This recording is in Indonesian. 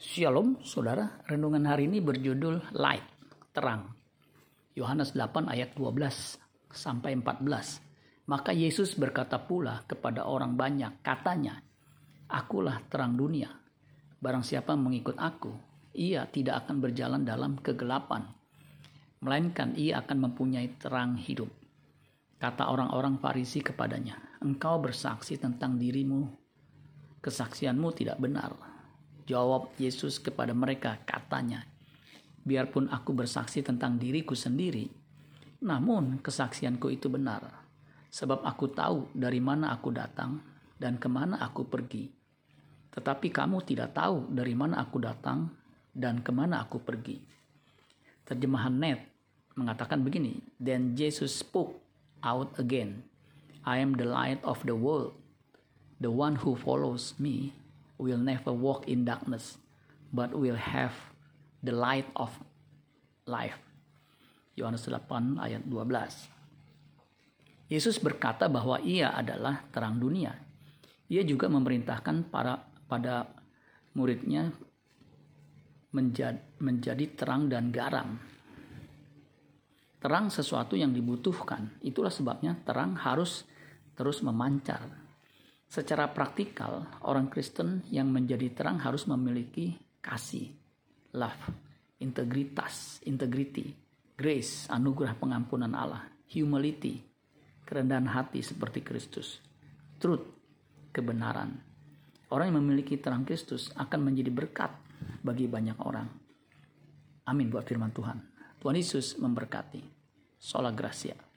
Shalom, saudara. Renungan hari ini berjudul Light, terang. Yohanes 8 ayat 12 sampai 14. Maka Yesus berkata pula kepada orang banyak, katanya, Akulah terang dunia. Barang siapa mengikut aku, ia tidak akan berjalan dalam kegelapan, melainkan ia akan mempunyai terang hidup. Kata orang-orang Farisi kepadanya, Engkau bersaksi tentang dirimu, kesaksianmu tidak benar Jawab Yesus kepada mereka, katanya, Biarpun aku bersaksi tentang diriku sendiri, namun kesaksianku itu benar, sebab aku tahu dari mana aku datang dan ke mana aku pergi. Tetapi kamu tidak tahu dari mana aku datang dan ke mana aku pergi. Terjemahan net mengatakan begini, Then Jesus spoke out again, I am the light of the world. The one who follows me will never walk in darkness, but will have the light of life. Yohanes 8 ayat 12. Yesus berkata bahwa ia adalah terang dunia. Ia juga memerintahkan para pada muridnya menjadi, menjadi terang dan garam. Terang sesuatu yang dibutuhkan. Itulah sebabnya terang harus terus memancar Secara praktikal, orang Kristen yang menjadi terang harus memiliki kasih, love, integritas, integrity, grace, anugerah pengampunan Allah, humility, kerendahan hati seperti Kristus, truth, kebenaran. Orang yang memiliki terang Kristus akan menjadi berkat bagi banyak orang. Amin buat firman Tuhan. Tuhan Yesus memberkati. Sola Gracia.